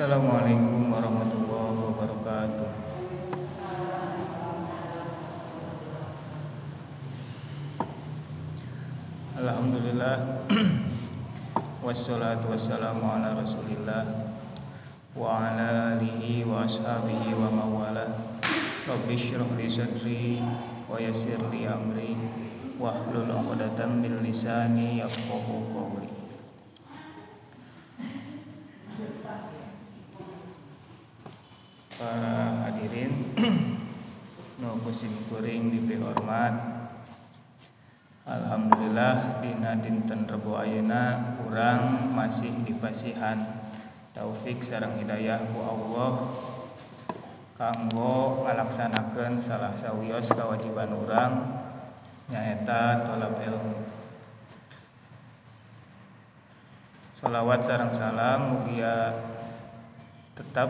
Assalamualaikum warahmatullahi wabarakatuh. Alhamdulillah. Wassalatu wassalamu ala rasulillah Wa ala alihi wa ashabihi wa mawala. Rabbi syrah li sadri Wa yassir li amri Wahlul uqdatan min lisani yafqahu qawli Para hadirin Nu kusim kuring di hormat Alhamdulillah dina dinten Rebo ayeuna kurang masih dipasihan. Taufik sarang hidayah ku Allah kanggo ngalaksanakeun salah sawios kewajiban urang nyaeta tolab ilmu. Salawat sarang salam mugia tetap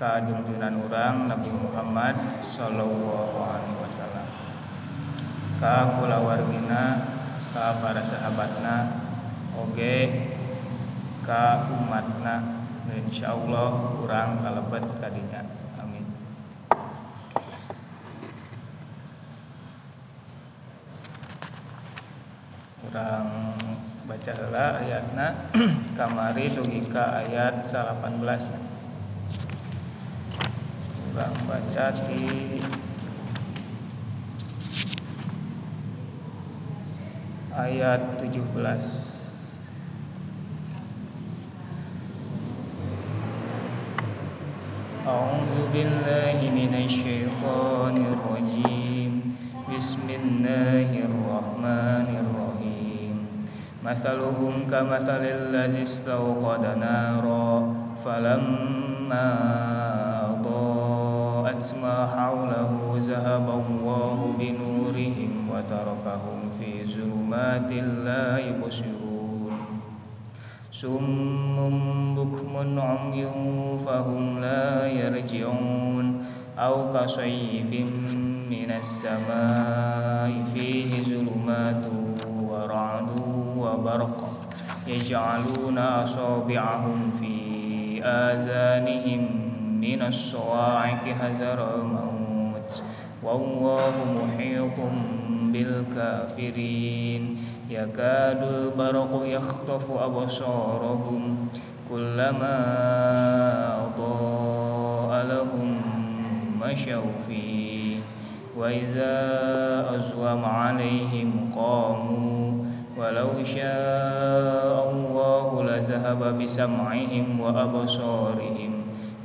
ka junjunan urang Nabi Muhammad sallallahu alaihi wasallam. Ka kulawargina ka para sahabatna oge ka umatna. Insyaallah kurang kalebet kadinya amin. Kurang baca heula ayatna kamari dugi ka ayat 18 kurang baca di ayat 17 A'udzu billahi minasy syaithanir rajim Bismillahirrahmanirrahim. Mathaluhum kamathalil ladzi istawqada nara falamma adaa'at ma hawlahu zahaba Allahu binurihim wa tarakahum fi zulumatin la yubsirun Summum bukmun umyun fahum la yarji'un Aw kasayyibin minas samai fihi zulumatu wa ra'du wa barq Yaj'aluna asabi'ahum fi azanihim minas sawa'iqi hazaral maut Wallahu muhitun bil kafirin yakadul barqu yakhtafu absarahum kullama adaa lahum masyaw fi wa idza azwama alaihim qamu walau syaa Allahu lazahaba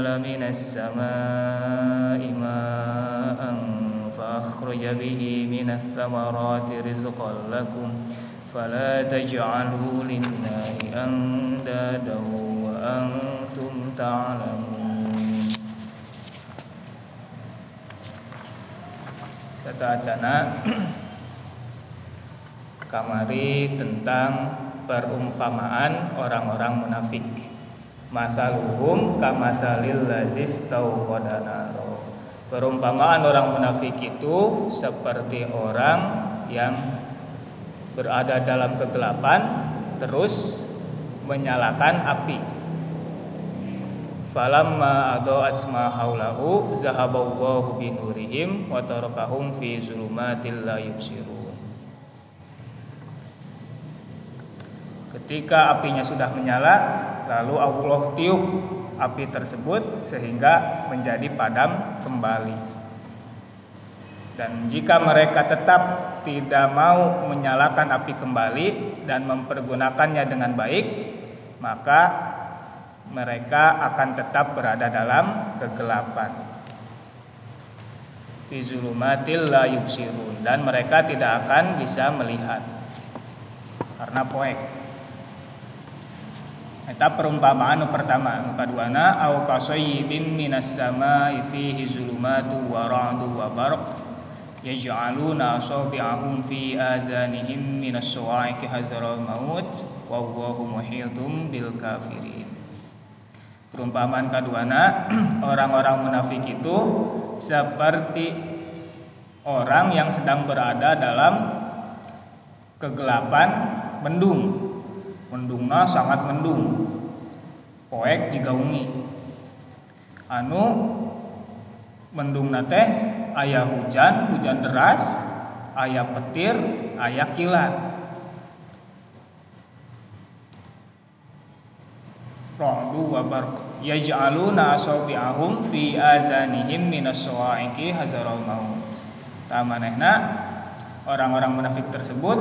وأنزل من السماء ماء فأخرج به من الثمرات رزقا لكم فلا تجعلوا لله أندادا وأنتم تعلمون Kata acana kamari tentang perumpamaan orang-orang munafik. Masaluhum kamasalil lazis tauqadanaro Perumpamaan orang munafik itu seperti orang yang berada dalam kegelapan terus menyalakan api. Falamma adaa'at ma haulahu zahaballahu binurihim wa tarakahum fi zulumatil la yubsirun. Ketika apinya sudah menyala, lalu Allah tiup api tersebut sehingga menjadi padam kembali. Dan jika mereka tetap tidak mau menyalakan api kembali dan mempergunakannya dengan baik, maka mereka akan tetap berada dalam kegelapan. Dan mereka tidak akan bisa melihat karena poek. Eta perumpamaan pertama kaduana au kasayyibin minas samai fihi zulumatu wa ra'du wa barq yaj'aluna asabi'ahum fi azanihim minas sawa'iqi hazaral maut wallahu muhitum bil kafirin. Perumpamaan kaduana orang-orang munafik itu seperti orang yang sedang berada dalam kegelapan mendung mendungna sangat mendung. Poek digaungi. Anu mendung teh ayah hujan hujan deras ayah petir ayah kilat. Ra'du wa barq. Yaj'aluna asabi'ahum fi azanihim minas sawa'iqi hazaral maut. Tamanehna orang-orang munafik tersebut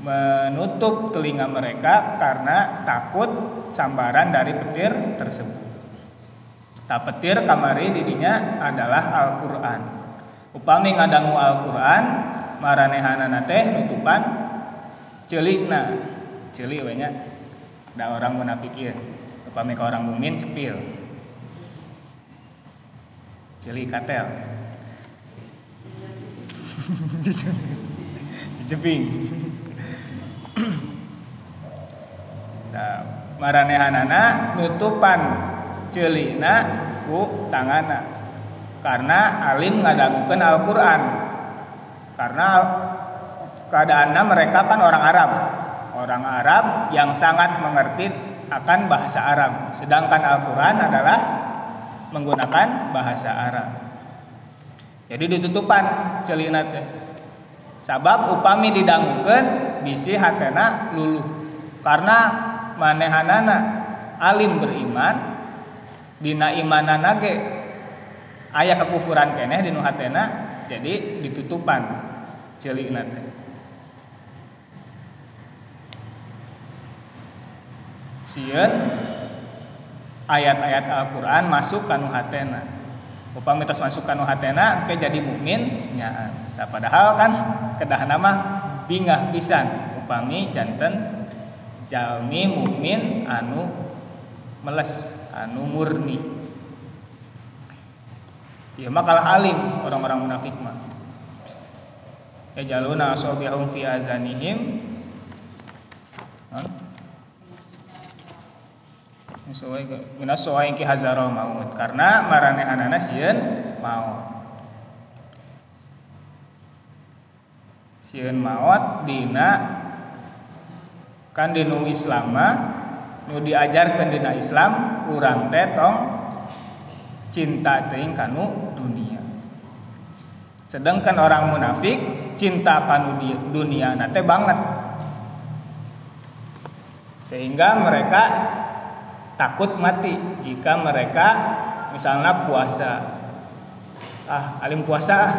menutup telinga mereka karena takut sambaran dari petir tersebut. Tak petir kamari didinya adalah Al-Qur'an. Upami ngadangu Al-Qur'an maranehanana teh nutupan celikna. Celik we nya. Da orang munafikin. Upami ka orang mukmin cepil. Celik katel. Jeping. nah, maranehanana nutupan celina ku tangana. Karena alim ngadangukeun Al-Qur'an. Karena keadaannya mereka kan orang Arab. Orang Arab yang sangat mengerti akan bahasa Arab. Sedangkan Al-Qur'an adalah menggunakan bahasa Arab. Jadi ditutupan celina teh sabab upami didangukeun bisi hatena luluh. Karena manehanana alim beriman dina imanana ge aya kekufuran keneh di hatena jadi ditutupan celikna teh. Sieun ayat-ayat Al-Qur'an masuk kanu hatena. Upami tos masuk kanu hatena ke jadi mukmin nya nah, padahal kan kedah nama bingah pisan. Upami janten jalmi mukmin anu meles anu murni. Ya makalah alim orang-orang munafik mah. Ya jaluna asobihum fi azanihim. Minas soai ki hazaro maut karena maranehanana sieun maut sieun maut dina. Kan dinu Islam nu diajarkan dina Islam urang teh tong cinta teuing kanu dunia. Sedangkan orang munafik cinta kanu dunia nate banget. Sehingga mereka takut mati jika mereka misalnya puasa. Ah alim puasa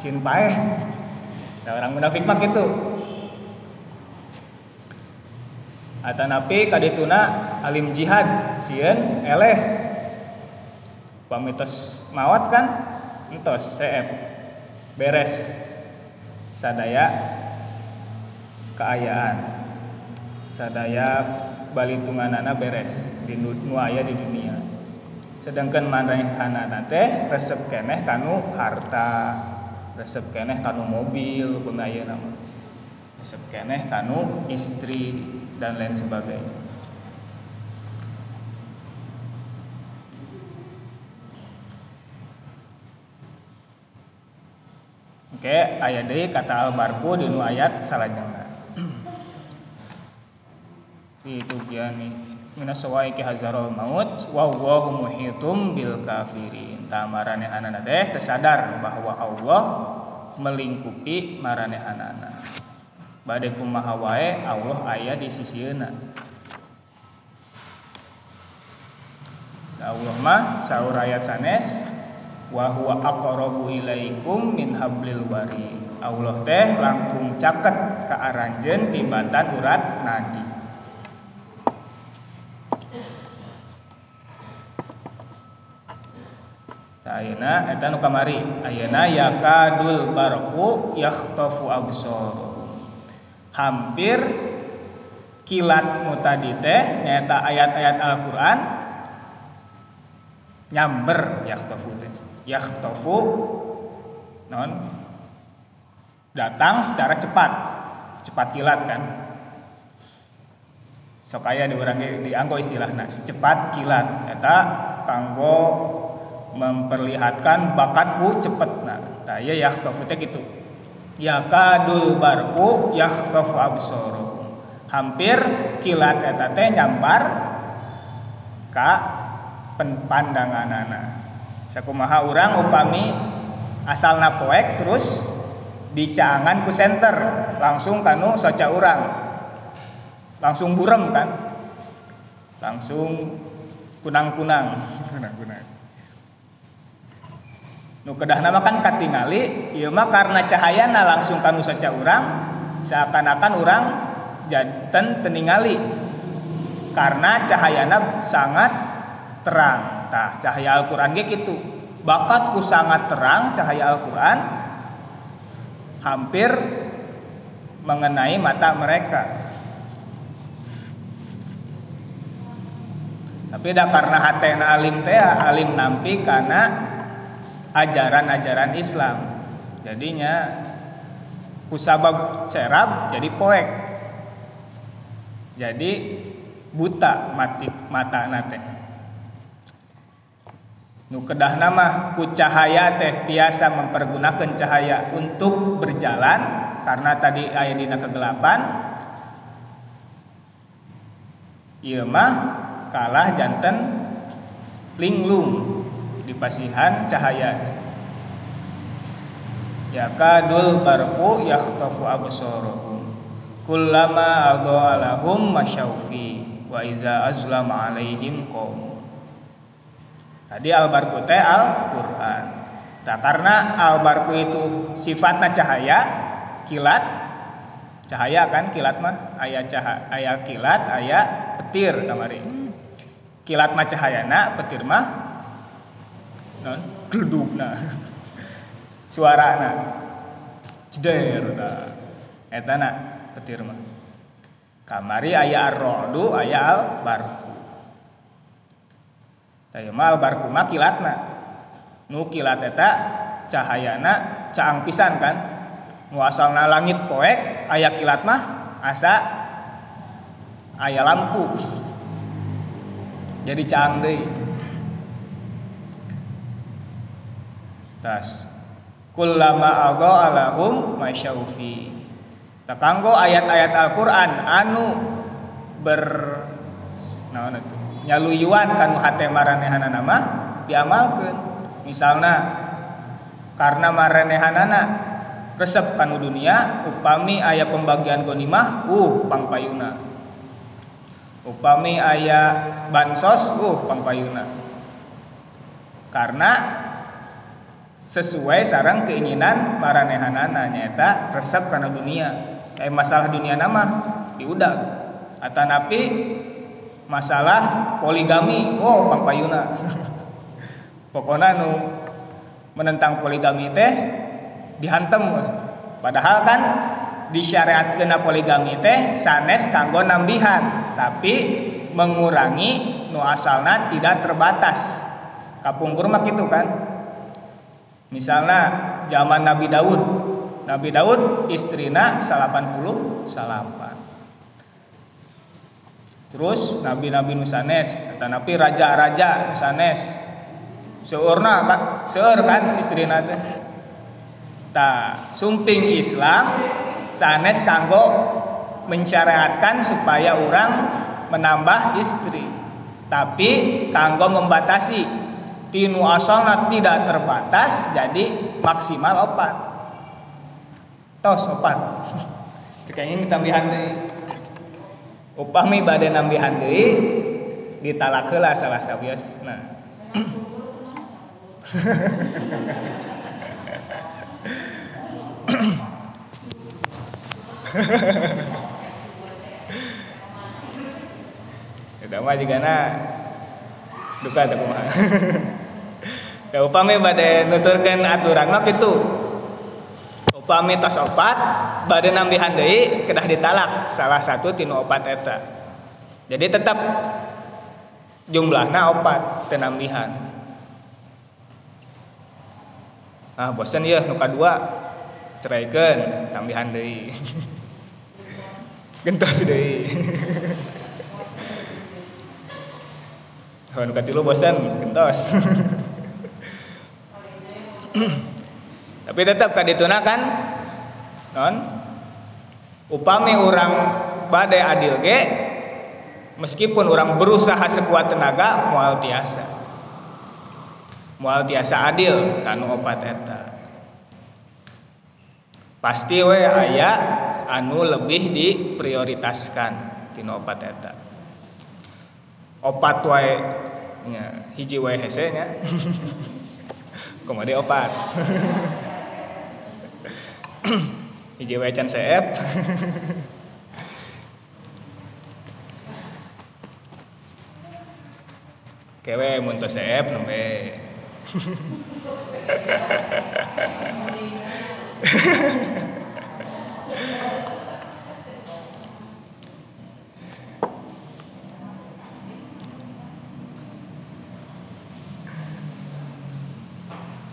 sin paeh nah, orang munafik mah gitu. Atanapi kadituna alim jihad sieun eleh. Pamitos mawat kan? Entos CF beres. Sadaya keayaan. Sadaya balitunganana beres. Di nu aya di dunia. Sedangkan maranehanana teh resep keneh kanu harta resep keneh kanu mobil pengayeuna nama resep keneh kanu istri dan lain sebagainya. Oke, ayat deui kata albarku di nu ayat salajengna. Itu nih minas sawaiki hazarul maut wa muhitum bil kafirin. Tamarane anana teh tersadar bahwa Allah melingkupi maranehanana bade kumaha wae Allah aya di sisieuna Allah mah saur ayat sanes wa huwa aqrabu ilaikum min hablil wari. Allah teh langkung caket ka aranjeun tibatan urat nadi Ayeuna eta nu kamari. Ayeuna yakadul barqu yakhtafu absar hampir kilat mutadi teh nyata ayat-ayat Al-Qur'an nyamber yakhtafu teh. Yakhtafu non datang secara cepat. Cepat kilat kan? Sok aya diurangi dianggo istilahna. Secepat kilat. Eta kanggo memperlihatkan bakatku cepet nah tah ya yakhtafu teh gitu. Yakadul barku yakhtafu absaruhum hampir kilat eta teh nyambar ka pandangan anak sakumaha orang upami asalna poek terus dicangan ku center langsung kanu soca orang langsung burem kan? Langsung kunang-kunang. Kunang-kunang kedah nama kan katingali ieu mah karena cahayana langsung kanu soca orang seakan-akan orang jantan teningali. Karena cahayana sangat terang. Tah cahaya Al-Quran gitu bakatku sangat terang cahaya Al-Quran hampir mengenai mata mereka. Tapi dah karena hatena alim teh alim nampi karena ajaran-ajaran Islam. Jadinya kusabab serap jadi poek. Jadi buta mati mata nate. Nu kedah nama ku cahaya teh tiasa mempergunakan cahaya untuk berjalan karena tadi ayat dina kegelapan. Iya mah kalah jantan linglung di pasihan cahaya. Ya kadul barku yakhtafu absaruhum kullama adhalahum masyaufi wa iza azlama alaihim qom tadi albarku teh Al-Qur'an. Nah, karena albarku itu sifatnya cahaya kilat cahaya kan? Kilat mah ayat cahaya ayat kilat ayat petir kamari. Kilat mah cahayana petir mah non nah. Suarana ceder eta na petir mah kamari aya ar-ra'du aya al-barku. Taya mah al-barku mah kilatna nu kilat eta cahayana caang pisan kan. Nu asalna langit poek aya kilat mah asa aya lampu. Jadi caang deui tas. Kullama agha alahum masyaufi kanggo ayat-ayat Al-Qur'an anu ber naon itu nyaluyuan kanu hate maranehanana nama diamalkeun. Misalna karena maranehanana resep kanu dunia upami aya pembagian gonimah uh pangpayuna upami aya bansos uh pangpayuna karena sesuai sarang keinginan maranehanana nyata resep karena dunia. Kayak masalah dunia nama diudak. Atau napi masalah poligami. Oh Bang Payuna pokoknya nu menentang poligami teh dihantem. Padahal kan disyariat kena poligami teh sanes kanggo nambihan. Tapi mengurangi nu asalna tidak terbatas. Kapungkur mah gitu kan misalnya zaman Nabi Daud. Nabi Daud istrina 80 salapan. Terus nabi-nabi nusanes atau nabi raja-raja nusanes. Seurna kan seur kan istrina teh? Ta sumping Islam sanes kanggo mensyariatkan supaya orang menambah istri. Tapi kanggo membatasi tinu asalna tidak terbatas jadi maksimal opat. Tos opat kayaknya tambihan deui upami bade nambihan deui salah sabios nah. Eta mah jigana duka teh kumaha. Ya upami bade nuturkeun aturan mah kitu upami tos opat bade nambihan deui kedah ditalak salah satu tinu opat eta. Jadi tetap jumlahnya opat tenambihan ah bosan ya nuka dua ceraikan tambihan deui. Gentos deui. Kalau nuka tilu bosan gentos tapi tetap kan ditunakan non. Upami orang badai adil ge meskipun orang berusaha sekuat tenaga mual tiasa. Mual tiasa adil kanu opat eta. Pasti we aya anu lebih diprioritaskan tino opat eta. Opat wae hiji wae hese nya komode opat hiji can seep. Kewe mun teu seep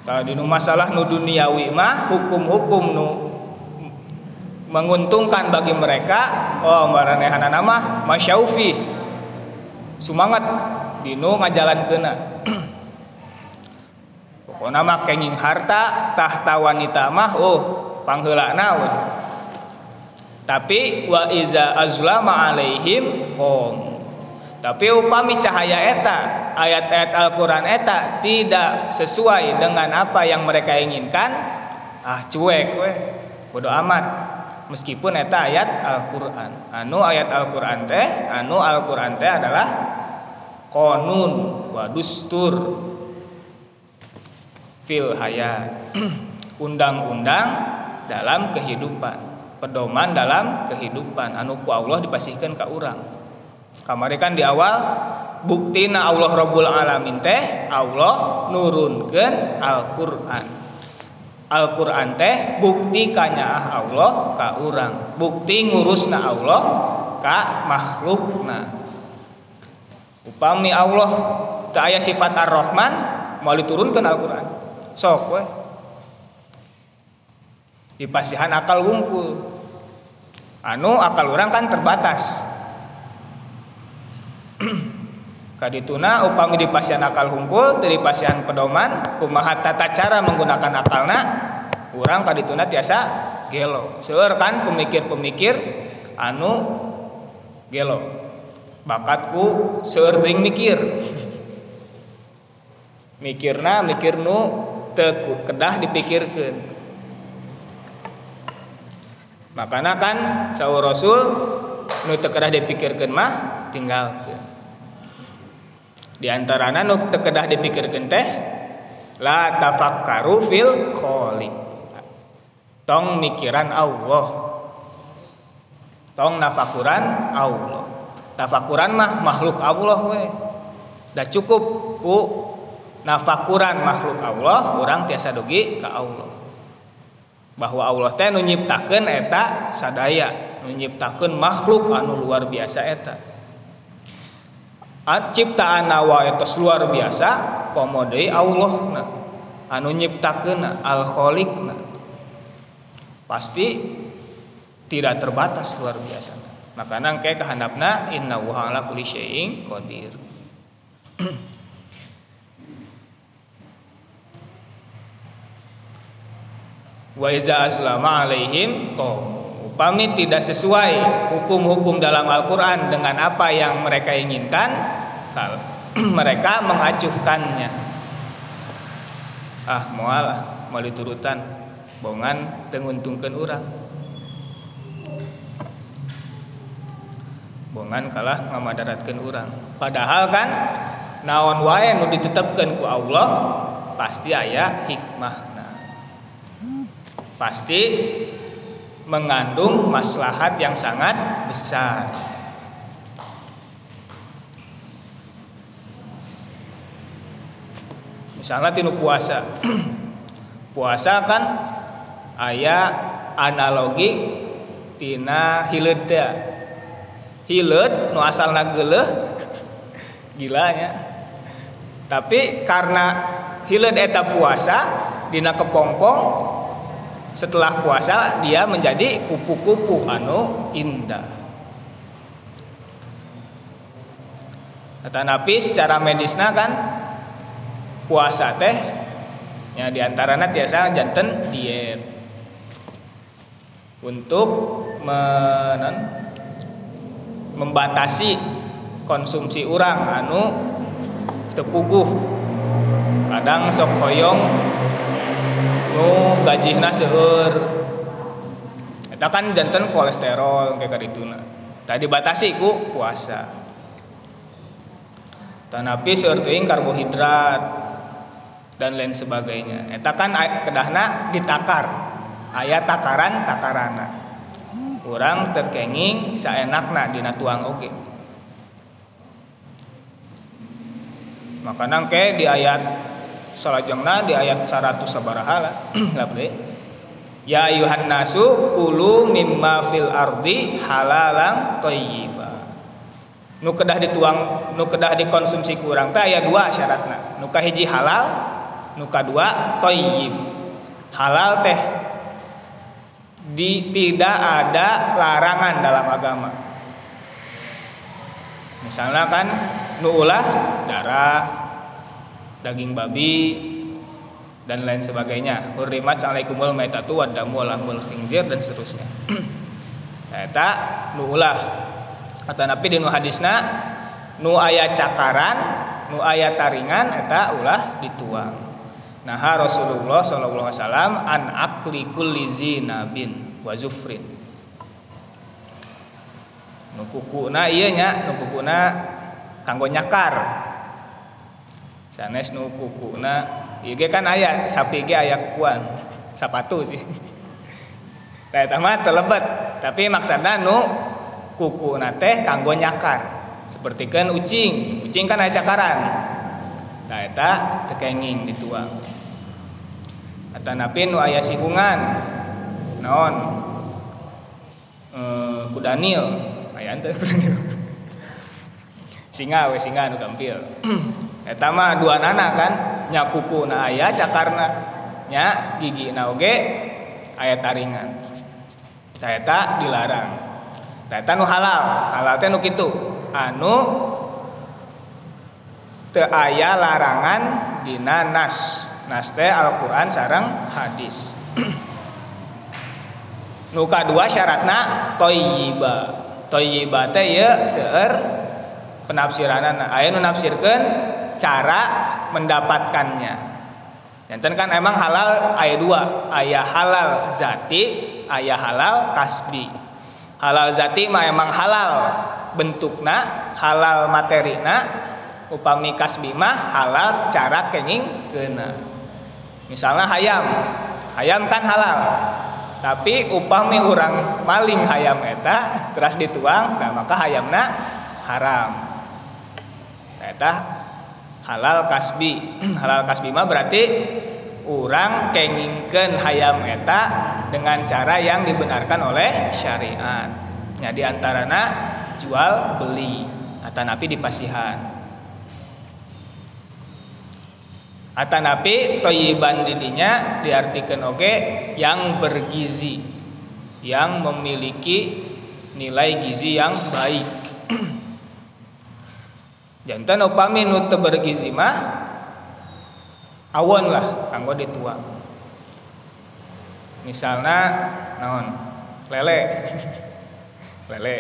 Tadi nu masalah nu duniawi mah hukum-hukum nu menguntungkan bagi mereka oh maranehanana nama masyaufi. Semangat dinu ngajalan kena pokoknya mah kenging harta tahta wanita mah oh pangheulana we. Tapi wa iza azlama alaihim qom tapi upami cahaya eta ayat-ayat Al-Qur'an eta tidak sesuai dengan apa yang mereka inginkan. Ah cuek we. Bodo amat. Meskipun eta ayat Al-Qur'an. Anu ayat Al-Qur'an teh anu Al-Qur'an teh adalah konun wa dustur. Fil hayat. Undang-undang dalam kehidupan. Pedoman dalam kehidupan. Anu ku Allah dipasihkan ke orang kamari kan di awal buktina Allah Rabbul Alamin teh Allah nurunkan Al-Qur'an. Al-Qur'an teh bukti kanyaah Allah ka urang bukti ngurusna Allah ka makhlukna. Upami Allah teu aya sifat Ar-Rahman mau diturunkan Al-Qur'an. Sok we. Dipasihan akal wungkul anu akal orang kan terbatas kadituna upami dipasihan akal hungkul dari pasihan pedoman kumaha tata cara menggunakan akalna? Kurang kadituna tiasa gelo. Seueur kan pemikir-pemikir anu gelo. Bakatku seueur teuing mikir. Mikirna mikir nu teu kedah dipikirkeun. Makana kan sahur rasul nu teu kedah dipikirkeun mah tinggalkeun di antarana nu teu kedah dipikirkeun teh la tafakkaru fil khaliq tong mikiran Allah. Tong nafakuran Allah. Tafakuran mah makhluk Allah we. Dah cukup ku nafakuran makhluk Allah orang tiasa dugi ke Allah. Bahwa Allah teh nu nyiptakeun eta sadaya nu nyiptakeun makhluk anu luar biasa eta ciptaan nawa etos luar biasa komode Allah nah anu nyiptakeun al khaliqna pasti tidak terbatas luar biasa. Maka nangke kehandapna inna ala kulli syai'in qadir. Wa iza aslama alaihim upami tidak sesuai hukum-hukum dalam Al-Qur'an dengan apa yang mereka inginkan mereka mengacuhkannya. Ah moal mau diturutan bongan tenguntungkan orang bongan kalah ngamadaratkan orang padahal kan naon wae nu ditetapkan ku Allah pasti aya hikmah. Pasti mengandung maslahat yang sangat besar. Misalnya tinu puasa. Puasa kan ayah analogi tina hileud teh hileud nu asalna geuleuh gilanya tapi karena hileud eta puasa dina kepompong setelah puasa dia menjadi kupu-kupu anu indah. Tetapi secara medisna kan puasa teh ya di antaranya biasa jantan diet. Untuk men membatasi konsumsi orang anu tepuguh kadang sok hoyong nu gajihna seueur. Eta kan jantan kolesterol kayak gitu tadi batasi ku puasa. Tanapi seurteuing karbohidrat dan lain sebagainya. Eta kan kedahna ditakar. Ayat takaran takarana orang terkenging saenakna dina tuang oge makanya ke di ayat salajengna di ayat 100 sabaraha lah Ya ayuhan nasu kulu mimma fil ardi halalang thayyib nu kedah dituang nu kedah dikonsumsi kurang teh aya dua syaratna. Nu hiji halal nu dua toyib halal teh di tidak ada larangan dalam agama. Misalnya kan nu ulah darah daging babi dan lain sebagainya. Hurrimat alaikumul maitatu wadamu lahmul khinzir dan seterusnya. Eta nu ulah. Kata nabi di nu hadisna nu aya cakaran nu aya taringan eta ulah dituang. Nah Rasulullah sallallahu wasallam an akli kulli zinabin wa zufrin. Nu kukuna ieu nya nu kukuna kanggo nyakar sanes nu kukuna ieu kan aya sapi ge aya kukuan sapatu sih. Nah, eta mah telebet, tapi maksudna nu kuku nate kanggo nyakar seperti kan ucing ucing kan ada cakaran. Nah eta tekenging dituang. Atau napi nu ayah sihungan naon? E, kudanil ayah ente singa we singa nu gampil eta mah dua nana kan nya kuku na ayah cakarna nya gigi na oge aya taringan eta dilarang Eta nu halal, halal teh nu kitu. Anu teu aya larangan dina nas. Nas teh Al-Qur'an sareng hadis. nu kadua syaratna thayyiba. Thayyiba teh ye seueur penafsiranana. Aya nu nafsirkeun cara mendapatkannya. Jantan kan emang halal ayat dua, ayah halal zati, ayah halal kasbi. Halal zati mah emang halal bentukna halal materina upami kasbi mah halal cara kenging kena misalnya hayam hayam kan halal tapi upami orang maling hayam eta terus dituang nah maka hayamna haram. Nah, halal kasbi. Halal kasbi mah berarti orang kengingken hayam eta dengan cara yang dibenarkan oleh syariat. Nya diantarana jual beli atau napi di pasihan. Atau napi toyiban didinya diartikan oke yang bergizi yang memiliki nilai gizi yang baik jantan upami nu bergizi mah awon lah kanggo dituang misalnya naon? Lele. Lele.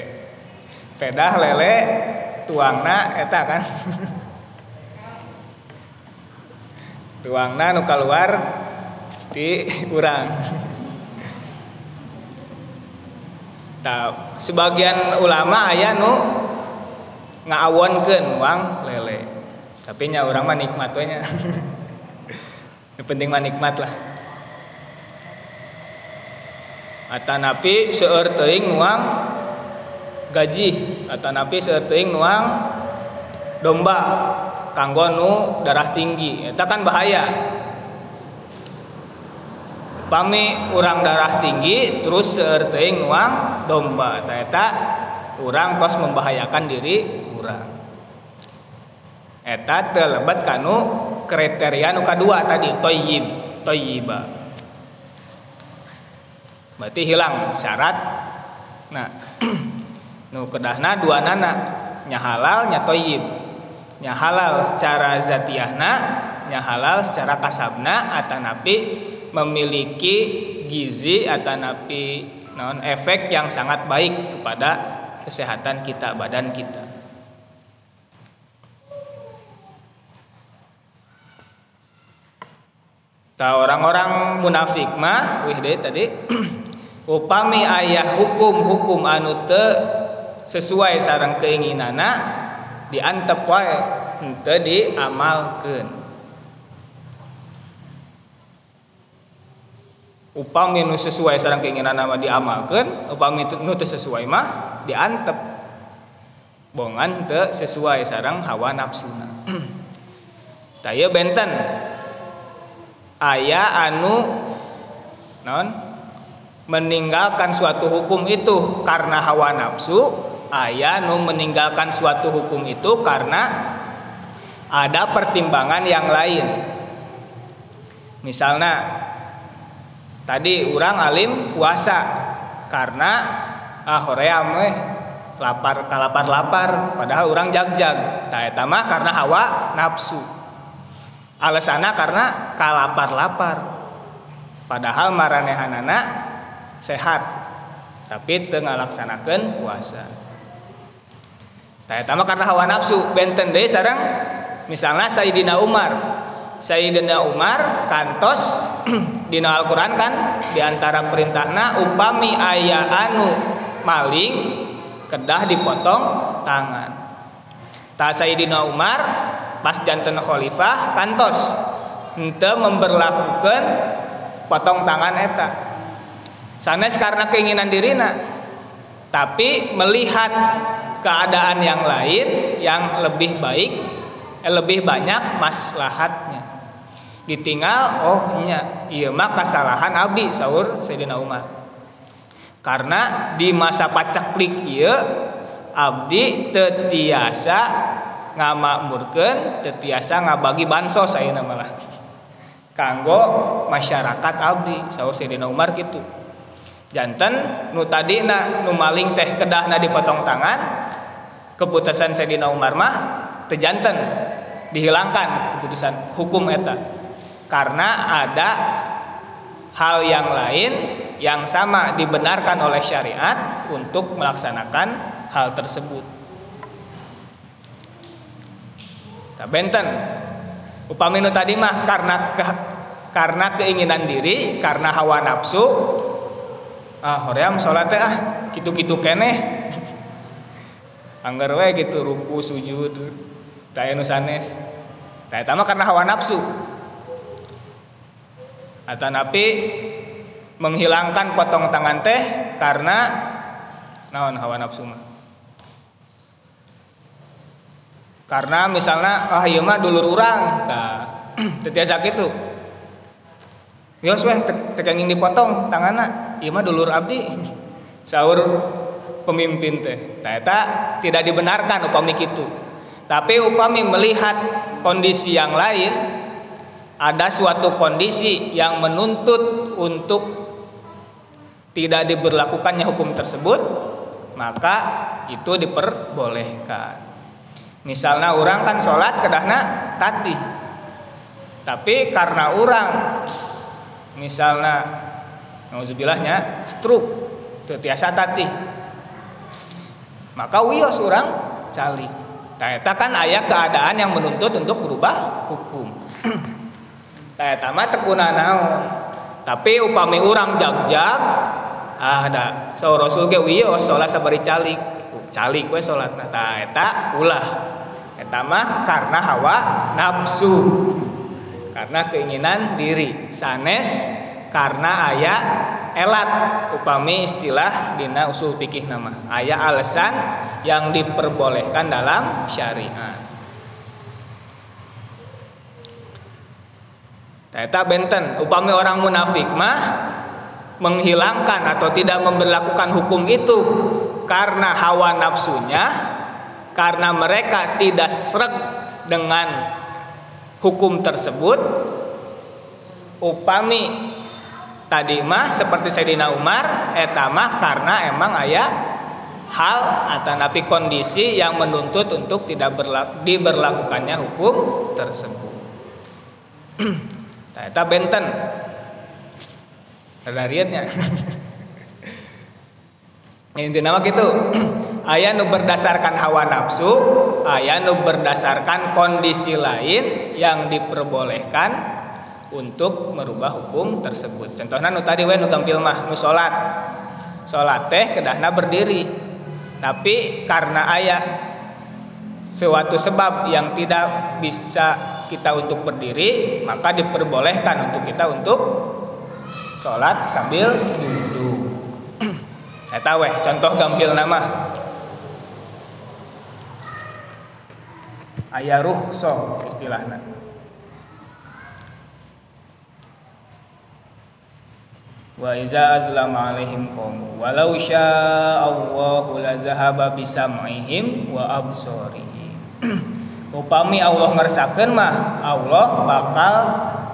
Pedah lele tuangna eta kan? Tuangna nu keluar di kurang nah, sebagian ulama ayah nu ngawonkeun uang lele. Tapi nya urang mah nikmat nya. Yang penting mah nikmat lah atau napi seueur teuing nuang gaji. Atau napi seueur teuing nuang domba kanggo nu darah tinggi. Eta kan bahaya. Upami urang darah tinggi terus seerteing nuang domba. Eta urang tos membahayakan diri eta terlebat kanu kriteria nu kedua tadi toyib toyiba. Berarti hilang syarat. Nah nu kedahna dua nana nya halal nya toyib. Nya halal secara zatiahna nya halal secara kasabna atanapi memiliki gizi atanapi non efek yang sangat baik kepada kesehatan kita badan kita Ta orang-orang munafik mah wih deh tadi upami ayah hukum-hukum anu te sesuai sarang keinginana diantep wae henteu diamalkeun. Upami nu sesuai sarang keinginan nama diamalkan upami nu teu sesuai mah diantep. Bongan teu sesuai sarang hawa nafsuna. Taya benten ayah anu non meninggalkan suatu hukum itu karena hawa nafsu ayah nu meninggalkan suatu hukum itu karena ada pertimbangan yang lain. Misalnya tadi orang alim puasa karena ah hoream lapar kalapar lapar padahal orang jag-jag. Tak eta mah karena hawa nafsu alasannya karena kalapar lapar padahal maranehanana sehat tapi tengah laksanakan puasa. Tak mah karena hawa nafsu. Benten deh sarang misalnya Sayyidina Umar. Sayyidina Umar kantos dina Al-Qur'an kan di antara perintahna upami ayah anu maling kedah dipotong tangan. Ta Sayyidina Umar pas jantan khalifah kantos ente memberlakukan potong tangan eta. Sanes karena keinginan dirina tapi melihat keadaan yang lain yang lebih baik eh, lebih banyak maslahatnya. Ditinggal oh nya iya mah kesalahan abi sahur Sayyidina Umar. Karena di masa pacaklik iya abdi tetiasa ngamakmurkan tetiasa ngabagi bansos saya malah. Kanggo masyarakat abdi sahur Sayyidina Umar gitu jantan nu tadi na nu maling teh kedahna dipotong tangan keputusan Sayyidina Umar mah tejanten dihilangkan keputusan hukum eta. Karena ada hal yang lain yang sama dibenarkan oleh syariat untuk melaksanakan hal tersebut. Tak benten. Upaminu tadi mah karena ke, karena keinginan diri, karena hawa nafsu. Ah, hoream salat ah gitu-gitu keneh. Anggar we gitu ruku sujud. Tak sanes. Tak karena hawa nafsu atau napi menghilangkan potong tangan teh karena naon hawa nafsu mah karena misalnya ah iya mah dulur urang. Tah tetiasa gitu Yos weh tekenging dipotong tanganna. Iya mah dulur abdi. Sahur pemimpin teh. Eta tidak dibenarkan upami kitu. Tapi upami melihat kondisi yang lain ada suatu kondisi yang menuntut untuk tidak diberlakukannya hukum tersebut, maka itu diperbolehkan. Misalnya orang kan sholat kedahna tati, tapi karena orang misalnya nauzubillahnya stroke tiasa tati, maka wios orang calik. Nah, kan ayat keadaan yang menuntut untuk berubah hukum. Tah tama tekuna naon. Tapi upami urang jag-jag ah ada saur Rasul ge wiyo salat sabari calik. Calik we salatna. Tah eta ulah. Eta mah karena hawa nafsu. Karena keinginan diri. Sanes karena ayat elat upami istilah dina usul fikih nama ayat alasan yang diperbolehkan dalam syariat Eta benten upami orang munafik mah menghilangkan atau tidak memperlakukan hukum itu karena hawa nafsunya karena mereka tidak srek dengan hukum tersebut upami tadi mah seperti Sayyidina Umar etamah karena emang ayah hal atau napi kondisi yang menuntut untuk tidak berlaku, diberlakukannya hukum tersebut. Eta benten. Rariatnya. Inti nama gitu. Ayah nu berdasarkan hawa nafsu, ayah nu berdasarkan kondisi lain yang diperbolehkan untuk merubah hukum tersebut. Contohnya nu tadi we nu tampil mah nu salat. Salat teh kedahna berdiri. Tapi karena ayah suatu sebab yang tidak bisa kita untuk berdiri maka diperbolehkan untuk kita untuk sholat sambil duduk saya tahu eh contoh gampil nama ayah ruhso istilahnya. Wa iza azlama alaihim qawmu walau sya'allahu la zahaba bisam'ihim wa absarihim. Upami Allah ngersakeun mah Allah bakal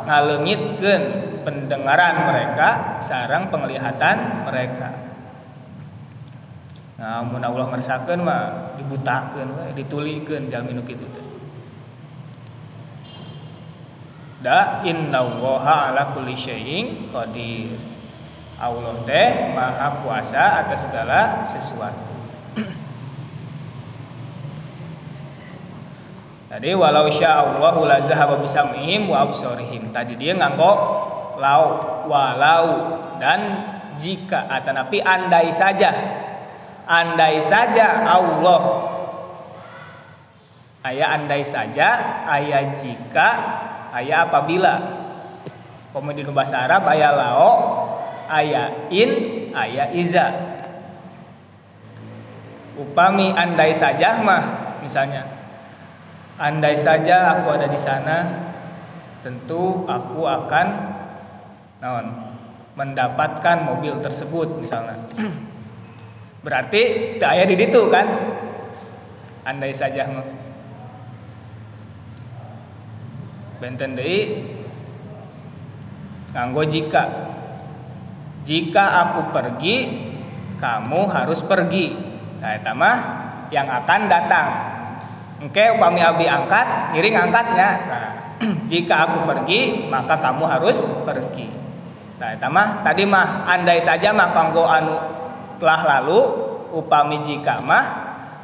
ngalengitkeun pendengaran mereka sarang penglihatan mereka. Nah mun Allah ngersakeun mah dibutakeun we ditulikeun jalmi nu kitu teh da innallaha ala kulli syai'in qadir. Allah teh maha kuasa atas segala sesuatu. Tadi walau sya'allahu la zahaba bisam'ihim wa absarihim. Tadi dia nganggo lau walau. Dan jika atau tapi andai saja. Andai saja Allah. Ayah andai saja ayah jika ayah apabila komedi bahasa Arab ayah lao ayah in ayah iza upami andai saja mah misalnya Andai saja aku ada di sana, tentu aku akan naon, mendapatkan mobil tersebut misalnya. Berarti ayah di situ kan? Andai saja mah. Benten deui nganggo jika. Jika aku pergi, kamu harus pergi. Nah, itu mah yang akan datang Oke, upami abdi angkat, ngiring angkatnya. Nah, jika aku pergi, maka kamu harus pergi. Nah, itu mah tadi mah andai saja mah kanggo anu telah lalu upami jika mah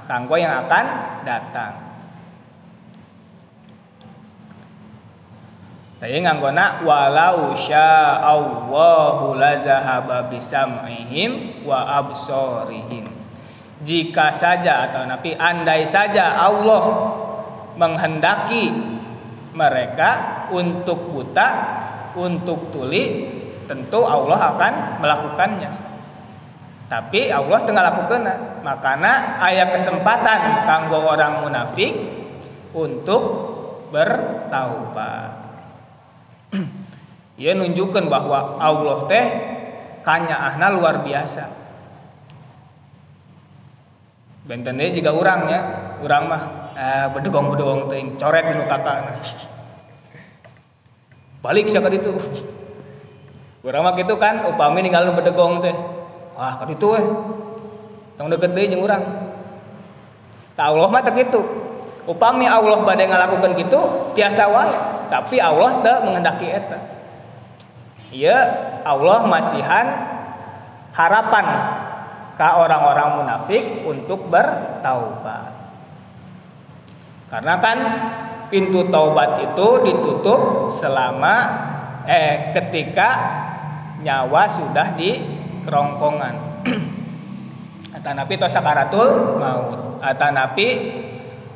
kanggo yang akan datang. Tadi nganggona walau sya'allahu la zahaba bisam'ihim wa absorihim jika saja atau nabi andai saja Allah menghendaki mereka untuk buta untuk tuli tentu Allah akan melakukannya. Tapi Allah tengah lakukan. Makanya ayat kesempatan kanggo orang munafik untuk bertaubat ia nunjukkan bahwa Allah teh kanya ahna luar biasa. Benten dia juga orang ya. Orang mah eh, bedegong bedegong ting coret dulu kakak balik siapa itu? Orang mah gitu kan upami ninggal bedegong teh. Wah kan itu eh. Tong deket deh jeung urang. Tak Allah mah tak gitu. Upami Allah badai ngalakukan gitu biasa wae tapi Allah tak menghendaki eta iya Allah masihan harapan ke orang-orang munafik untuk bertaubat. Karena kan pintu taubat itu ditutup selama eh ketika nyawa sudah di kerongkongan. Atanapi tos sakaratul maut. Atanapi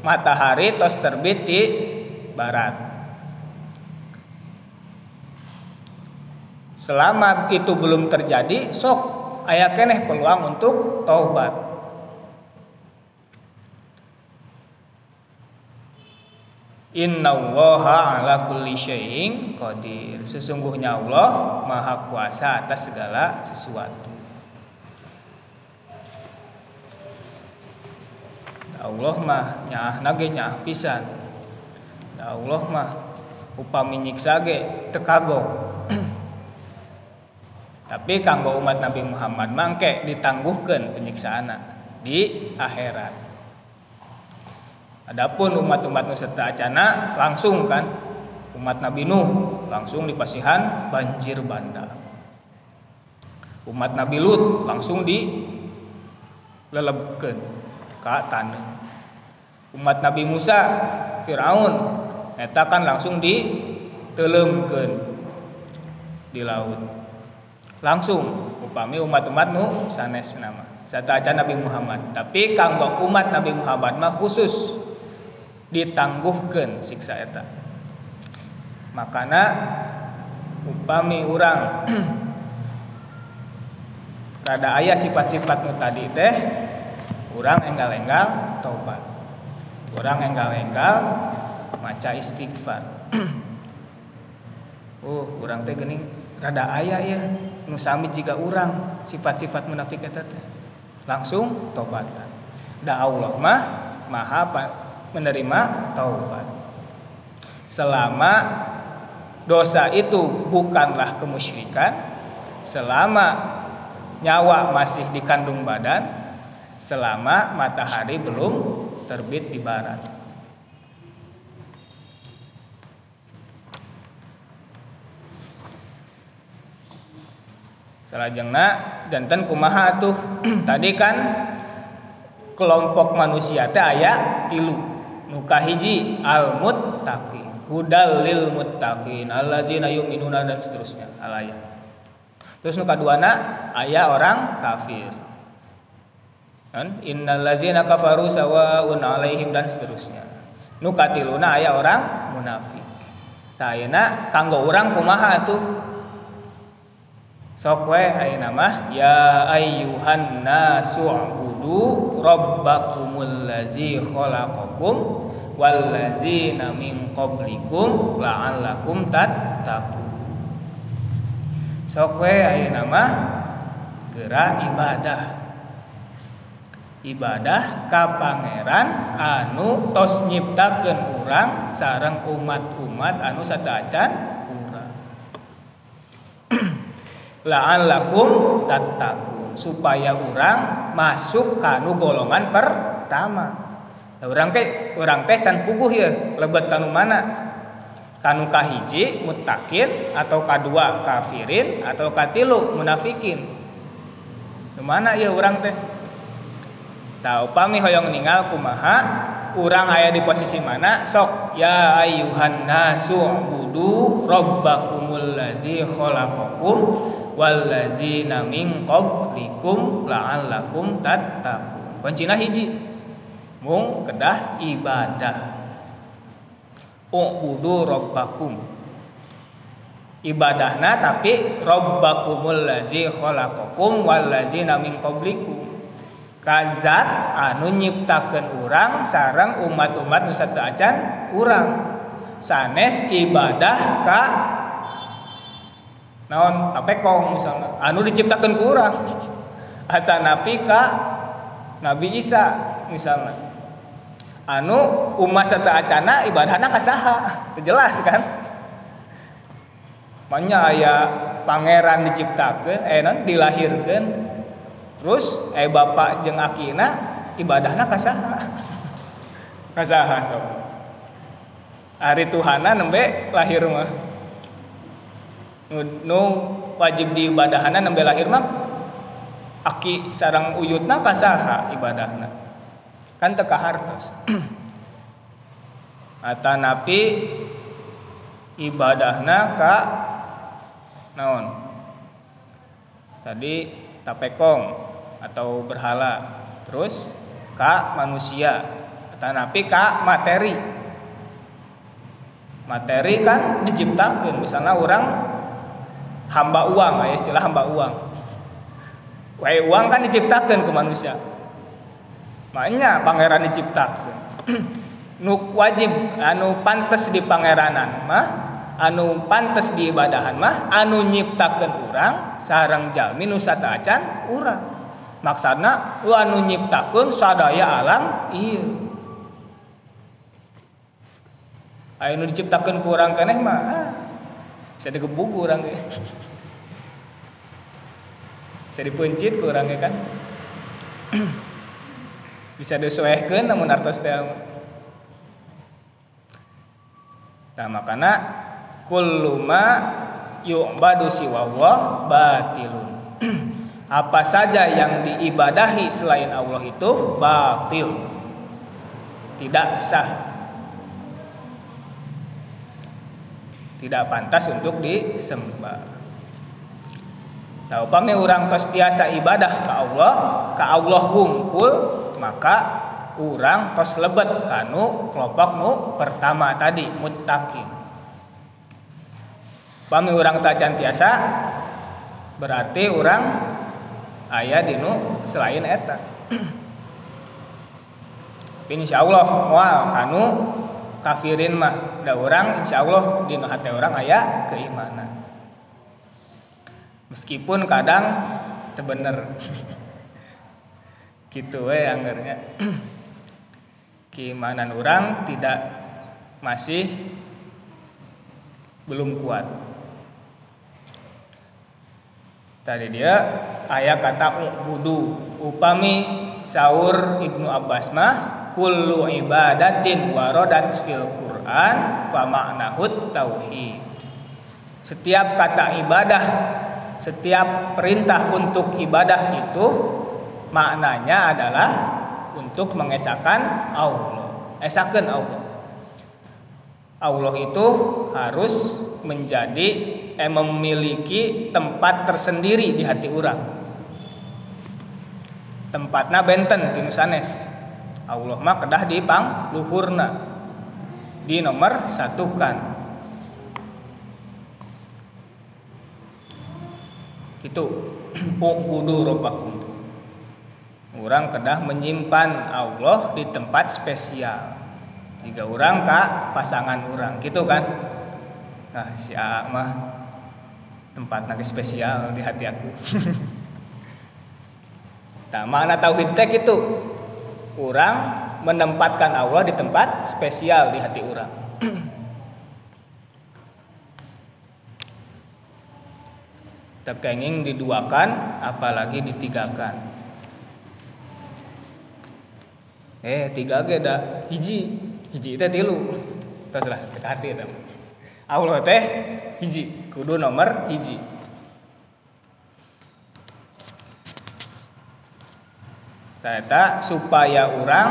matahari tos terbit di barat. Selama itu belum terjadi, sok ayah keneh peluang untuk taubat Innallaha ala kulli syai'in qadir. Sesungguhnya Allah Maha Kuasa atas segala sesuatu. Allah mah nyah nage nyah pisan. Allah mah upami nyiksa ge tekago. Tapi kanggo umat Nabi Muhammad mangke ditangguhkeun penyiksaana di akhirat. Adapun umat-umat Nuserta Acana langsung kan umat Nabi Nuh langsung di pasihan banjir bandang. Umat Nabi Lut langsung di lelebkeun ka tanah. Umat Nabi Musa Firaun eta kan langsung di telemkeun di laut. Langsung upami umat-umat nu sanes nama. Sata Nabi Muhammad. Tapi kanggo umat Nabi Muhammad mah khusus ditangguhkan siksa eta makana upami orang rada ayah sifat-sifat nu tadi teh orang enggal-enggal taubat orang enggal-enggal maca istighfar oh orang teh gening rada ayah ya nu sami jika orang sifat-sifat munafik teh langsung taubatan da Allah mah maha menerima taubat. Selama dosa itu bukanlah kemusyrikan, selama nyawa masih dikandung badan, selama matahari belum terbit di barat. Salajengna jantan kumaha tuh tadi kan kelompok manusia teh aya tilu. Nukahiji al muttaqin hudal lil muttaqin allazina yu'minuna dan seterusnya. Alaya. Terus nu kaduana aya orang kafir. Kan? Innal ladzina kafaru sawaun alaihim dan seterusnya. Nu katiluna aya orang munafik. Tah ayeuna kanggo urang kumaha tuh sok we ayeuna mah ya ayyuhan nasu ubudu rabbakumul ladzi khalaqakum wallazina min qablikum la'allakum tattaqun. Sok we ayeuna mah geura ibadah. Ibadah ka pangeran anu tos nyiptakeun urang sareng umat-umat anu sadacan urang la'allakum tattaqun. Supaya urang masuk kanu golongan pertama. Orang teh orang teh can puguh ya. Lebat kanu mana? Kanu kahiji mutakin atau kadua kafirin atau katilu munafikin. Mana ya orang teh? Tahu pami hoyong ninggal kumaha kurang ayah di posisi mana? Sok ya ayuhan nasu budu robbakumul lazi wallazina min qablikum la'allakum tattaqun. Kuncina hiji. Mung kedah ibadah. Ubudu robbakum ibadahna tapi robbakumul lazi khalaqakum wal ladzina min qablikum. Kazat anu nyiptakeun urang sarang umat-umat nu acan sanes ibadah ka naon? Tapekong misalnya. Anu diciptakeun ku urang atanapi ka Nabi Isa misalnya. Anu umat serta acana ibadahna kasaha jelas kan? Banyak aya pangeran diciptakan eh non dilahirkan terus eh bapak jeng akina ibadahna kasaha kasaha so hari Tuhana nembe lahir mah nu wajib diibadahana nembe lahir mah aki sarang uyutna kasaha ibadahna. Kan teka hartos. Napi ibadahna ka naon? Tadi tapekong atau berhala. Terus ka manusia. Napi ka materi. Materi kan diciptakan misalnya orang hamba uang ya istilah hamba uang. Wae uang kan diciptakan ke manusia. Makanya pangeran diciptakan. nu wajib anu pantes di pangeranan mah anu pantes di ibadahan mah anu nyiptakeun urang sareng jalmi nu sataacan urang. Maksudna lu anu nyiptakeun sadaya alam iya aya nu diciptakeun ku urang keneh mah bisa digebuk urang ge bisa dipencit ku urang kan bisa disesuaikan namun artos teh Nah, makanya kullu ma yu'badu siwallah batilun. Apa saja yang diibadahi selain Allah itu batil. Tidak sah. Tidak pantas untuk disembah. Tahu pami orang tos tiasa ibadah ke Allah, ke Allah wungkul, maka urang tos lebet kanu kelompok nu pertama tadi muttaqin pami urang tacan tiasa berarti urang ayah dinu selain eta insya Allah mual kanu kafirin mah da urang insya Allah dinu hati orang ayah keimanan meskipun kadang tebener gitu we anggernya. Keimanan orang tidak masih belum kuat. Tadi dia ayat kata budu upami saur Ibnu Abbas mah kullu ibadatin warodat fil Quran fa ma'nahut tauhid. Setiap kata ibadah, setiap perintah untuk ibadah itu maknanya adalah untuk mengesahkan Allah. Esahkan Allah. Allah itu harus menjadi eh, memiliki tempat tersendiri di hati orang. Tempatnya benten tinusanes. Allah mah kedah di pang luhurna. Di nomor satu kan. Itu robbakum orang kedah menyimpan Allah di tempat spesial. Jika orang kak pasangan orang gitu kan? Nah si A mah tempat lagi spesial di hati aku. Nah mana tauhid teh itu orang menempatkan Allah di tempat spesial di hati orang. Terkenging diduakan apalagi ditigakan eh tiga ge da hiji. Hiji teh tilu. Terus lah hati eta Allah teh hiji. Kudu nomor hiji Tata supaya orang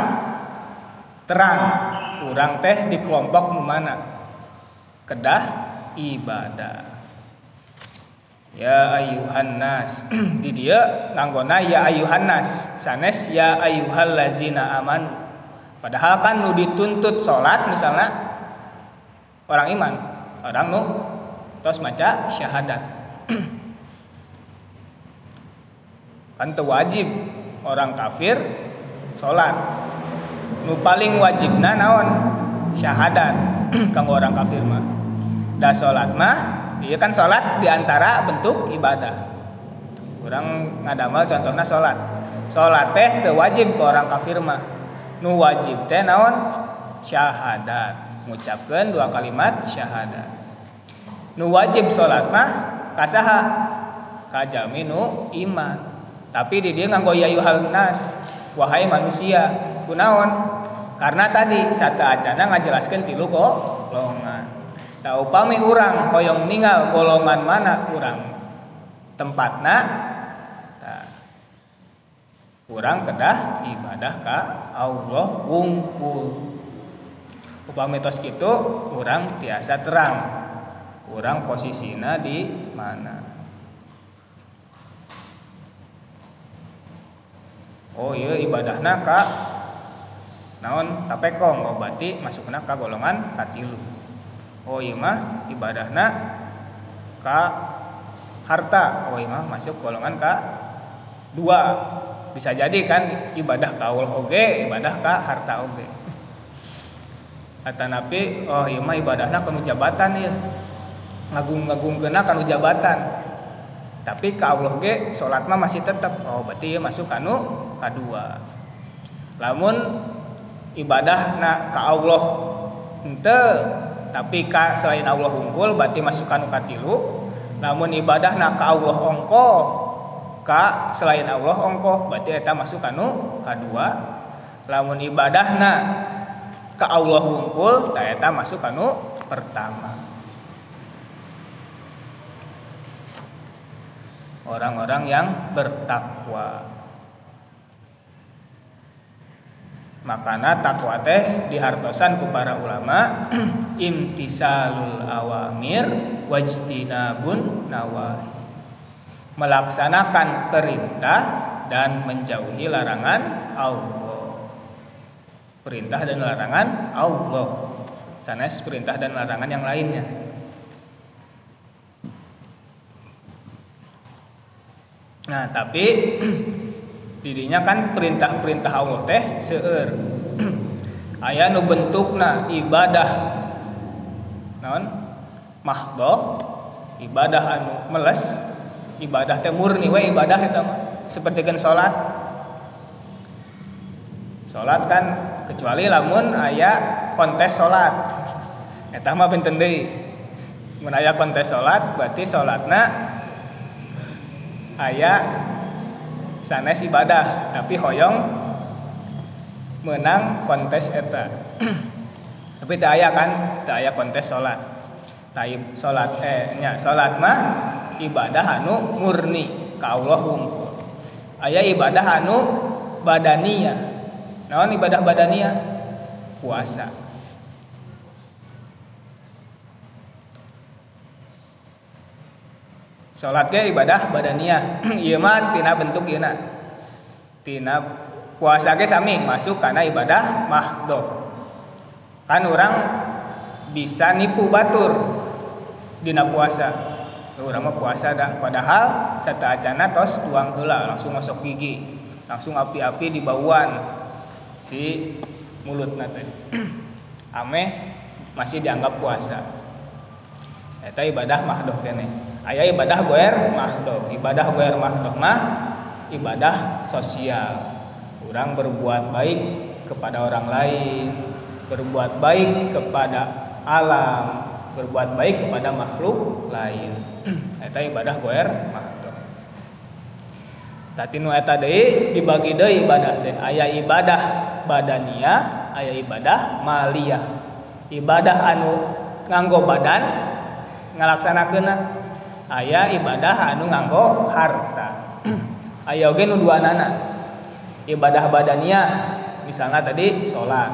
terang. Orang teh di kelompok mana? Kedah ibadah. Ya ayuhan nas. Di dia nganggona ya ayuhan nas. Sanes ya ayuhal lazina aman padahal kan nu dituntut sholat misalnya orang iman. Orang nu terus maca syahadat. Kan wajib orang kafir sholat nu paling wajibna naon syahadat kanggo orang kafir mah dah sholat mah Iya kan sholat di antara bentuk ibadah. Orang ngadamal contohnya sholat. Sholat teh teu wajib ke orang kafir mah. Nu wajib teh naon? Syahadat. Mengucapkan dua kalimat syahadat. Nu wajib sholat mah kasaha? Kajami nu iman. Tapi di dia nganggo ya yuhal nas. Wahai manusia. Kunaon? Karena tadi satu acana ngajelaskan tilu kok longan tak upami orang hoyong meninggal golongan mana orang tempatna orang kedah ibadah ka Allah wungkul upami tos gitu orang tiasa terang orang posisinya di mana oh iya ibadahna ka naon? Tapekong ngobati masukna ka golongan katilu oh iya mah ibadahna ka harta. Oh iya mah masuk golongan ka dua. Bisa jadi kan ibadah ka Allah oge ibadah ka harta oge. Kata nabi oh iya mah ibadahna kanu jabatan ya ngagung-ngagung kena kanu jabatan tapi ke Allah ge sholat mah masih tetap oh berarti ya masuk kanu kedua lamun ibadah na ke Allah ente tapi ka selain Allah unggul berarti masuk kanu katilu namun ibadah na ke Allah ongko ka selain Allah ongko berarti eta masuk kanu kedua lamun ibadah na ke Allah unggul tak eta masuk kanu pertama orang-orang yang bertakwa. Makana takwa teh dihartosan ku para ulama imtisalul awamir wajtinabun nawahi. Melaksanakan perintah dan menjauhi larangan Allah. Perintah dan larangan Allah. Sanes perintah dan larangan yang lainnya. Nah, tapi dirinya kan perintah-perintah Allah teh seueur. Aya nu bentukna ibadah naon? Mahdoh, ibadah anu meles, ibadah teh murni we ibadah eta mah. Sapertikeun salat. Salat kan kecuali lamun aya kontes salat. Eta mah pinten deui. Mun aya kontes salat berarti salatna ayah sanes ibadah tapi hoyong menang kontes eta. Tapi tak ayah kan tak ayah kontes sholat. Taib sholat eh nya sholat mah ibadah anu murni ka Allah wungkul. Ayah ibadah anu badaniyah naon ibadah badaniyah puasa salat ge ibadah badania ieu mah tina bentuk ieu tina puasa ge sami masuk karena ibadah mahdoh. Kan orang bisa nipu batur dina puasa. Orang mah puasa dah. Padahal sata acana tos tuang heula langsung masuk gigi. Langsung api-api di bauan si mulut nate ameh masih dianggap puasa. Eta ibadah mahdoh kene ayah ibadah goer mahdoh ibadah goer mahdoh mah ibadah sosial. Orang berbuat baik kepada orang lain berbuat baik kepada alam berbuat baik kepada makhluk lain. Eta ibadah goer mahdoh tadi nu eta dibagi deui ibadah teh. Aya ibadah badaniah aya ibadah maliyah. Ibadah anu nganggo badan ngalaksanakeun ayah ibadah anu nganggo harta. Aya oge nu duanana. Ibadah badaniah misalnya tadi sholat.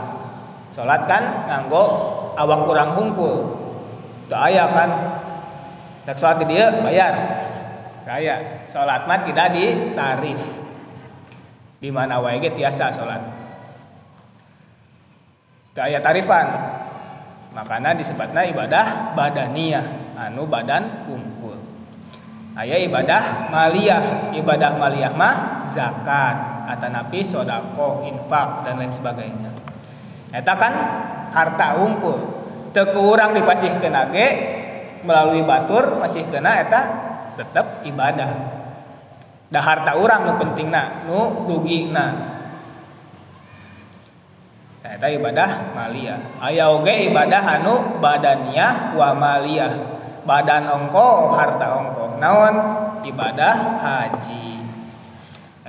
Sholat kan nganggo awak kurang hungkul. Itu ayah kan? Tak sholat dia bayar. Kaya sholat mah tidak ditarif. Di mana wae tiasa sholat. Itu ayah tarifan. Makanya disebutnya ibadah badaniah anu badan hungkul ayah ibadah maliyah. Ibadah maliyah mah zakat atau napi sodako infak dan lain sebagainya. Eta kan harta unggul tekurang dipasih kena ge melalui batur masih kena eta tetap ibadah. Dah harta orang nu penting na nu dugi na eta ibadah maliyah. Aya oge ibadah anu badaniyah wa maliyah. Badan ongko harta ongko naon? Ibadah haji.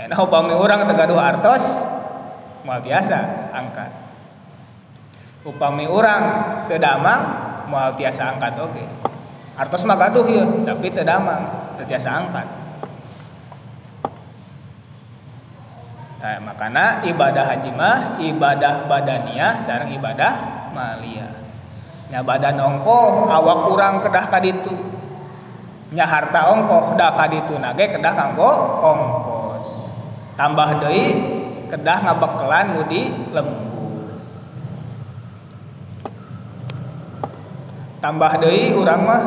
Nah upami orang tegaduh artos mal biasa angkat. Upami orang tedamang mal tiasa angkat oke. Okay. artos mah gaduh ya tapi tedamang tiasa angkat. Nah makanya ibadah haji mah ibadah badaniah sekarang ibadah maliyah nya badan ongkoh awak kurang kedah kaditu nya harta ongkoh dah kaditu nage kedah kanggo ongkos. Tambah deui kedah ngabekelan nu di lembu tambah deui urang mah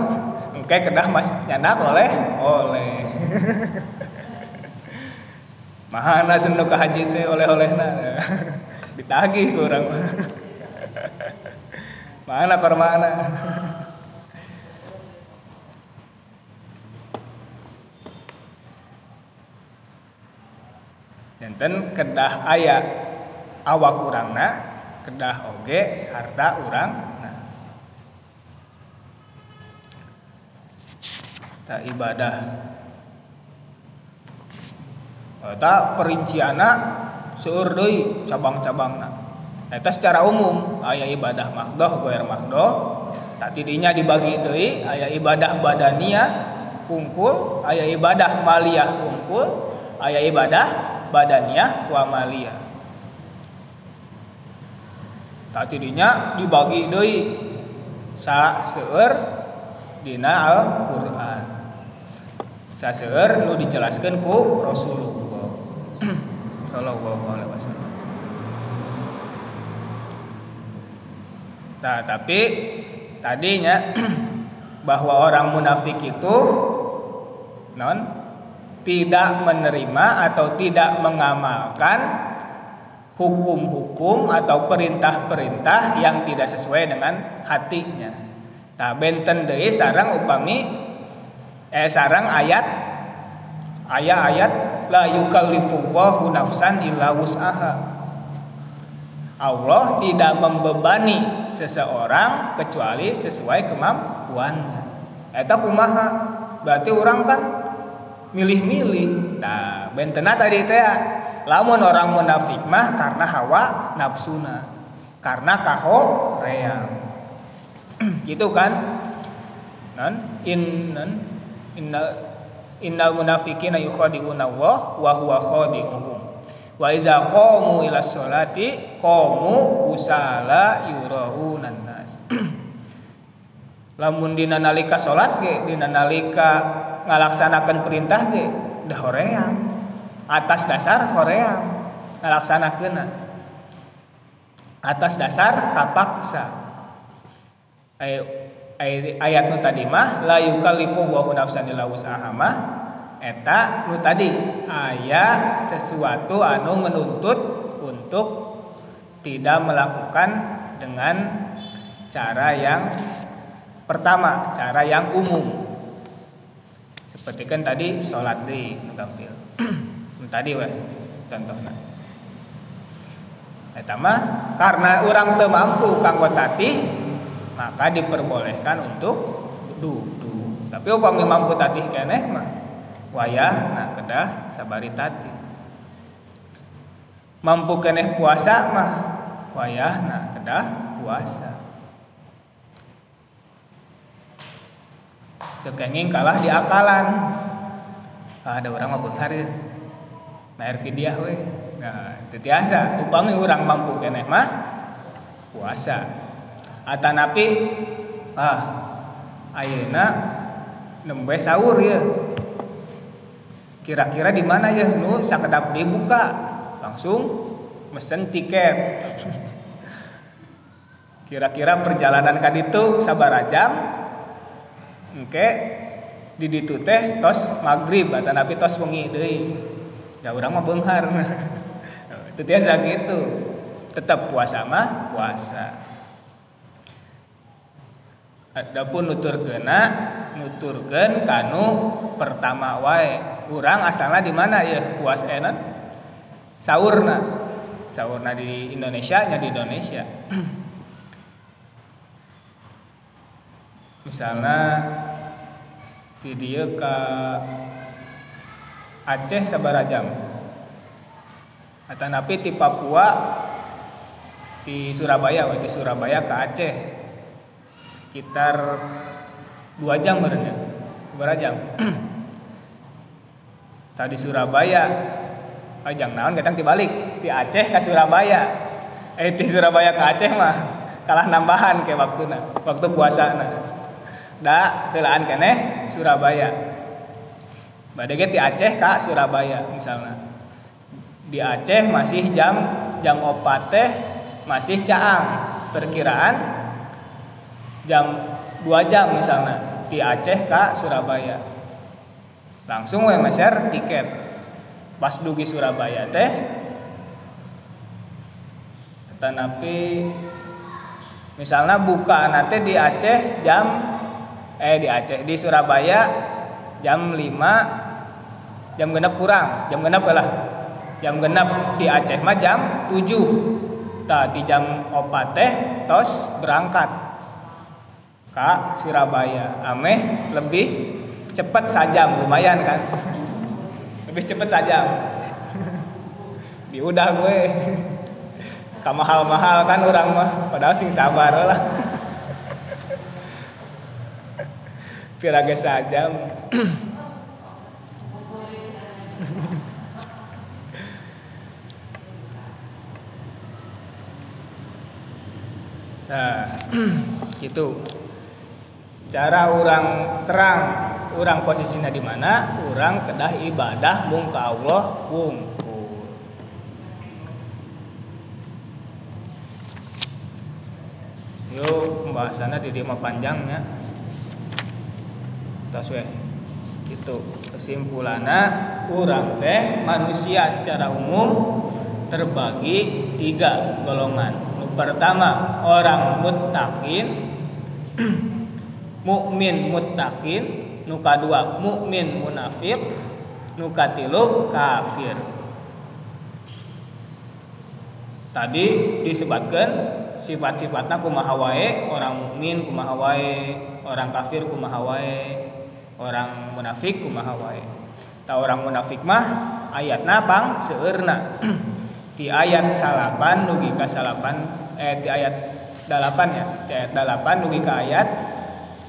engke kedah mas nyandak oleh oleh. Mahana sendok haji teh oleh-olehna. Ditagih ku urang mah. Mana kor Enten kedah ayat awak urangna kedah oge harta urang nah. tak ibadah Eta perinciana seueur deui cabang-cabangna. Eta secara umum aya ibadah mahdoh goer mahdoh, tak tidinya dibagi deui aya ibadah badaniah kungkul, aya ibadah maliyah kungkul, aya ibadah badaniah wa maliyah. Tak tidinya dibagi deui sa seueur dina Al-Qur'an. Sa seueur nu dijelaskeun ku Rasulullah Sallallahu alaihi wasallam. Nah, tapi tadinya bahwa orang munafik itu non tidak menerima atau tidak mengamalkan hukum-hukum atau perintah-perintah yang tidak sesuai dengan hatinya. Nah, benten deui sarang upami eh sarang ayat ayat-ayat la yukallifullahu nafsan illa wus'aha. Allah tidak membebani seseorang kecuali sesuai kemampuannya. Eta kumaha? Berarti orang kan milih-milih. Nah, bentena tadi teh lamun orang munafik mah karena hawa nafsuna. Karena kaho reang. gitu kan? Nan in nan inna innal munafiqina yukhadi'una Allah wa huwa khadi'uhum wa idza qamu ila sholati qamu kusala yuraunan nas lamun dina nalika salat ge dina nalika ngalaksanakeun perintah ge dah hoream. Atas dasar hoream ngalaksanakeun atas dasar kapaksa. Ayo ayat nu tadi mah la yukallifu wa nafsan illa wus'aha mah eta nu tadi aya sesuatu anu menuntut untuk tidak melakukan dengan cara yang pertama, cara yang umum. Seperti kan tadi sholat di gampil. tadi weh contohnya. Eta mah karena orang teu mampu kanggo tatih maka diperbolehkan untuk duduk tapi upami mampu tatih keneh mah wayah nah kedah sabari tatih mampu keneh puasa mah wayah nah kedah puasa tekenging kalah di akalan. Ah, ada orang mau ya nair fidyah we nah itu biasa upami orang mampu keneh mah puasa. Atanapi ah ayeuna nembe sahur ya kira-kira di mana ya nu sakedap dibuka langsung mesen tiket. Kira-kira perjalanan ka ditu sabar jam engke di ditu teh tos maghrib atanapi tos wengi deui. Ya urang mah beunghar itu tiasa gitu. Tetap puasa mah puasa. Adapun nutur kena nuturkan kanu pertama wae. Urang asalnya di mana ya puas enan saurna. Saurna di Indonesia nya di Indonesia misalnya di dia ke Aceh sabara jam? Atau napi di Papua di Surabaya di Surabaya ke Aceh. Sekitar dua jam berarti berapa jam? Tadi Surabaya. Ajang naon kadang dibalik? Di Aceh ke Surabaya? Eh di Surabaya ke Aceh mah kalah nambahan ke waktu nah waktu puasa nah da helaan keneh Surabaya. Badege di Aceh ke Surabaya misalnya di Aceh masih jam jam opat teh masih caang. Perkiraan jam 2 jam misalnya di Aceh ke Surabaya. Langsung we meser tiket. Pas dugi Surabaya teh tanapi misalnya buka nanti di Aceh jam eh di Aceh di Surabaya jam 5 jam genap kurang. Jam genap lah. Jam genap di Aceh mah jam 7 tadi jam opat teh tos berangkat. Ke Surabaya. Ameh lebih cepat saja lumayan kan? Lebih cepat saja di udah gue mahal-mahal kan orang mah. Padahal sing sabar lah pirage saja. Nah gitu cara orang terang orang posisinya di mana? Orang kedah ibadah mung ka Allah wung yuk pembahasannya di lima panjangnya tas weh gitu kesimpulannya orang teh manusia secara umum terbagi tiga golongan. Pertama orang muttaqin mukmin muttaqin nuka dua mukmin munafik nuka tilu kafir. Tadi disebutkan sifat-sifatnya kumaha wae orang mukmin kumaha wae orang kafir kumaha wae orang munafik kumaha wae? Ta orang munafik mah ayatna pang seueurna. Di ayat salapan nugi ka salapan eh di ayat dalapan ya? Di ayat dalapan nugi ka ayat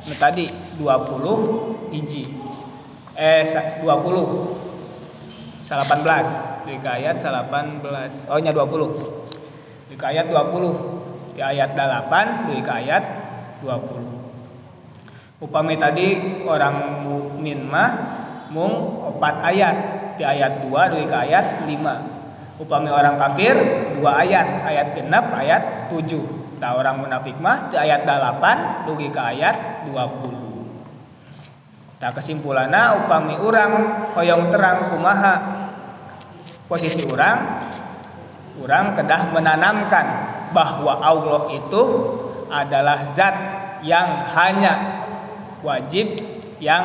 nu tadi 20 hiji. Eh 20 salapan belas. Di ayat salapan belas. Oh nya 20 di ayat 20 di ayat 8 di ayat 20 upami tadi orang mukmin mah mung opat ayat. Di ayat 2 di ayat 5 upami orang kafir dua ayat. Ayat genap ayat 7 nah orang munafik mah di ayat 8 dugi ke ayat 20 Nah kesimpulannya upami orang hoyong terang kumaha? Posisi orang orang kedah menanamkan bahwa Allah itu adalah zat yang hanya wajib yang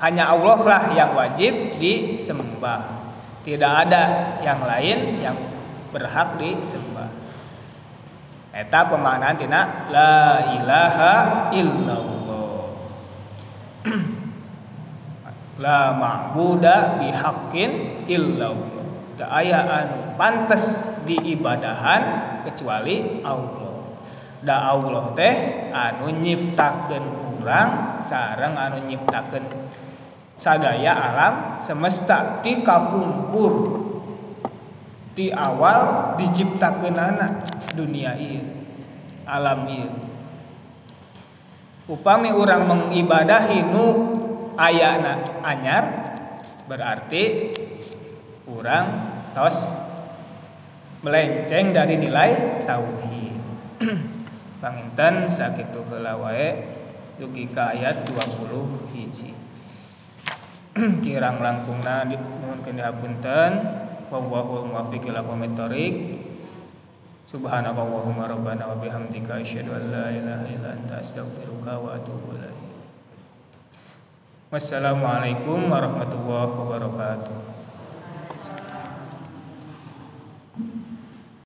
hanya Allah lah yang wajib disembah. Tidak ada yang lain yang berhak disembah. Eta pemaknaan tina la ilaha illallah. la ma'buda bihaqqin illallah. Tak aya anu pantes diibadahan kecuali Allah da Allah teh anu nyiptakeun urang sareng anu nyiptakeun sadaya alam semesta ti kapungkur ti awal diciptakeun anak dunia ieu alam ieu. Upami urang mengibadahi nu ayana anyar berarti kurang tos melenceng dari nilai tauhid. Panginten sakitu heula wae dugi ka ayat 20 hiji. Kirang langkungna dimohonkeun dihapunten. Wallahu muwaffiq ila aqwamit thoriq subhanakallahumma rabbana wa bihamdika asyhadu an la ilaha illa anta astaghfiruka wa atubu ilaik wassalamualaikum warahmatullahi wabarakatuh